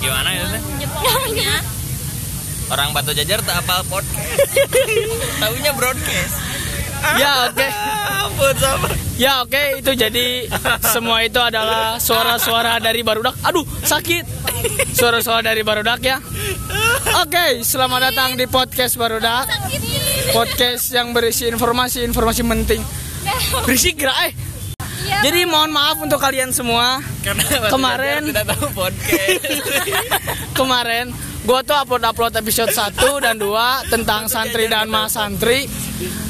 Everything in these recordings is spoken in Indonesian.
Gimana ya. Orang Batu Jajar tak apal podcast. Tahunya broadcast. Ya oke. Ampun sama. Ya oke itu jadi semua itu adalah suara-suara dari barudak. Aduh sakit. Suara-suara dari barudak ya. Oke selamat datang di podcast barudak. Podcast yang berisi informasi-informasi penting. Berisik gerak eh. Jadi mohon maaf untuk kalian semua. Karena Kemarin- tidak tahu podcast. Kemarin gua tuh upload-upload episode 1 dan 2 tentang santri dan mas santri.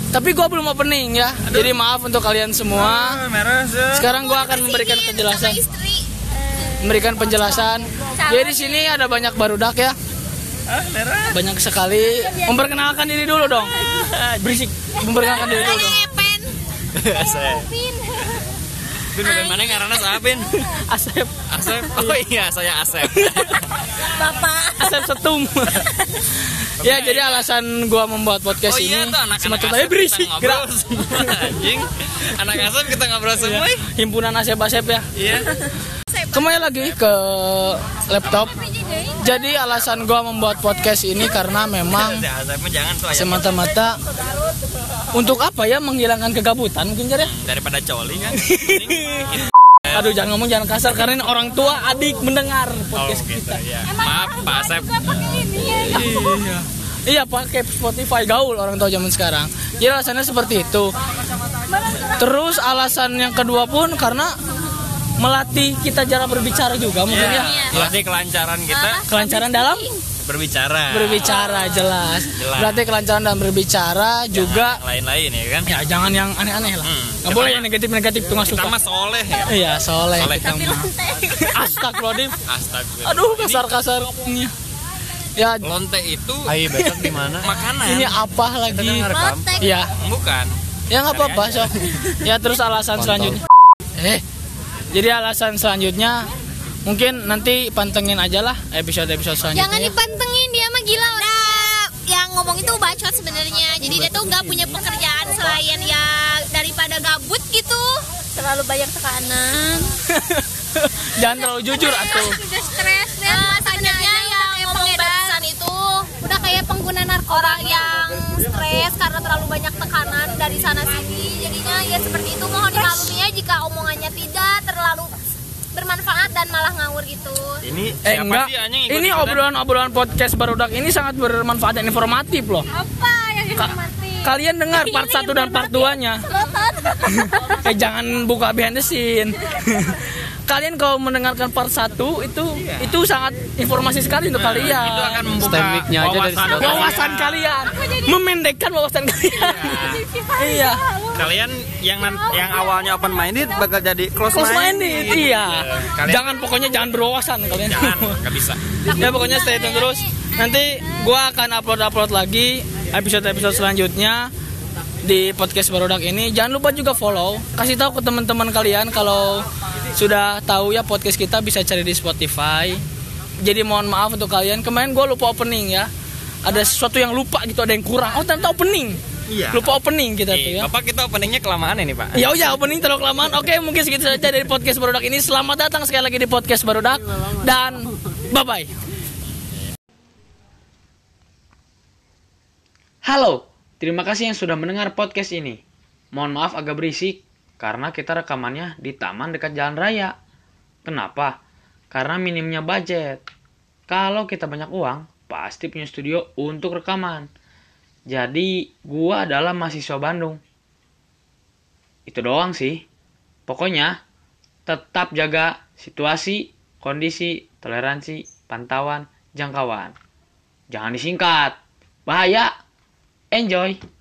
Tapi gua belum opening ya. Jadi maaf untuk kalian semua. Ah. Sekarang gua akan memberikan penjelasan. Istri. memberikan penjelasan. Jadi di sini ada banyak barudak ya, Ah, banyak sekali. Memperkenalkan diri dulu dong. Berisik. Memperkenalkan diri dulu dong. Saya. Bin bukan mana ngaranna Saapin? Asep, Asep. Oh iya, saya Asep. Bapak. Asep setum. ya jadi alasan gua membuat podcast Oh iya ini tuh anak-anak semacam Asep tadi berisik. kita Gerak. ngobrol semua, Anjing. Anak Asep kita ngobrol semua. eh. Himpunan Asep Asep ya. Iya. Kembali lagi ke laptop. Jadi alasan gua membuat podcast ini karena memang semata-mata untuk apa ya menghilangkan kegabutan mungkin ya. daripada coli kan. Aduh jangan ngomong jangan kasar karena ini orang tua adik mendengar Oh podcast gitu kita. ya. Maaf Pak Asep. Iya. Iya pakai Spotify gaul orang tua zaman sekarang. Jadi alasannya seperti itu. Terus alasan yang kedua pun karena melatih kita cara berbicara juga mungkin Iya. ya. Berarti kelancaran kita Kelancaran dalam berbicara. berbicara jelas. Jelas. Berarti kelancaran dalam berbicara juga Yang lain-lain ya kan. ya jangan yang aneh-aneh lah. Hmm. Nggak boleh yang negatif-negatif tuh nggak Kita suka. mah soleh ya. Iya, soleh Soleh. kita mah. Astagfirullahaladzim. Astagfirullah. Aduh, kasar-kasar ngomongnya. Ya, Lonte itu Ayo besok di mana? makanan. ini apa lagi? Iya. Bukan. Ya nggak apa-apa, sok. Ya terus alasan selanjutnya. Eh, jadi alasan selanjutnya mungkin nanti pantengin aja lah episode-episode selanjutnya. Jangan ya. dipantengin dia mah gila. Nah, yang ngomong itu bacot sebenarnya. Jadi dia tuh nggak punya pekerjaan selain ya daripada gabut gitu. Terlalu banyak tekanan. Jangan terlalu jujur atuh. Udah stres ya. sebenarnya yang ngomong barusan itu udah kayak pengguna narkoba orang yang stres karena terlalu banyak tekanan dari sana sini. Jadinya ya seperti itu mohon dimaklumi ya jika omongannya tidak terlalu bermanfaat dan malah ngawur gitu. Ini Eh siapa enggak, sih anjing ini obrolan-obrolan podcast barudak ini sangat bermanfaat dan informatif loh. Apa yang Ka- informatif? kalian dengar part 1 dan part 2-nya. eh jangan buka behind the scene. kalian kalau mendengarkan part 1 itu itu sangat informasi sekali untuk kalian. Iya. Itu akan membuka Stemiknya aja dari wawasan. wawasan kalian. Memendekkan wawasan kalian. Iya. Kalian yang nan- yang awalnya open minded bakal jadi close, close minded iya Kalian jangan pokoknya jangan berwawasan kalian. Jangan nggak bisa. ya pokoknya stay tune terus. Nanti gua akan upload upload lagi episode episode selanjutnya di podcast barudak ini. Jangan lupa juga follow. Kasih tahu ke teman-teman kalian kalau sudah tahu ya podcast kita bisa cari di Spotify jadi mohon maaf untuk kalian kemarin gua lupa opening ya ada sesuatu yang lupa gitu ada yang kurang oh ternyata opening Iya. lupa opening kita tuh Eh, ya Bapak kita openingnya kelamaan ini Pak. Ya udah opening terlalu kelamaan. Oke, mungkin segitu saja dari podcast Barudak ini. Selamat datang sekali lagi di podcast Barudak dan bye bye. Halo, terima kasih yang sudah mendengar podcast ini. Mohon maaf agak berisik karena kita rekamannya di taman dekat jalan raya. Kenapa? Karena minimnya budget. Kalau kita banyak uang, pasti punya studio untuk rekaman. Jadi, gua adalah mahasiswa Bandung. Itu doang sih. Pokoknya tetap jaga situasi, kondisi, toleransi, pantauan, jangkauan. Jangan disingkat. Bahaya. Enjoy.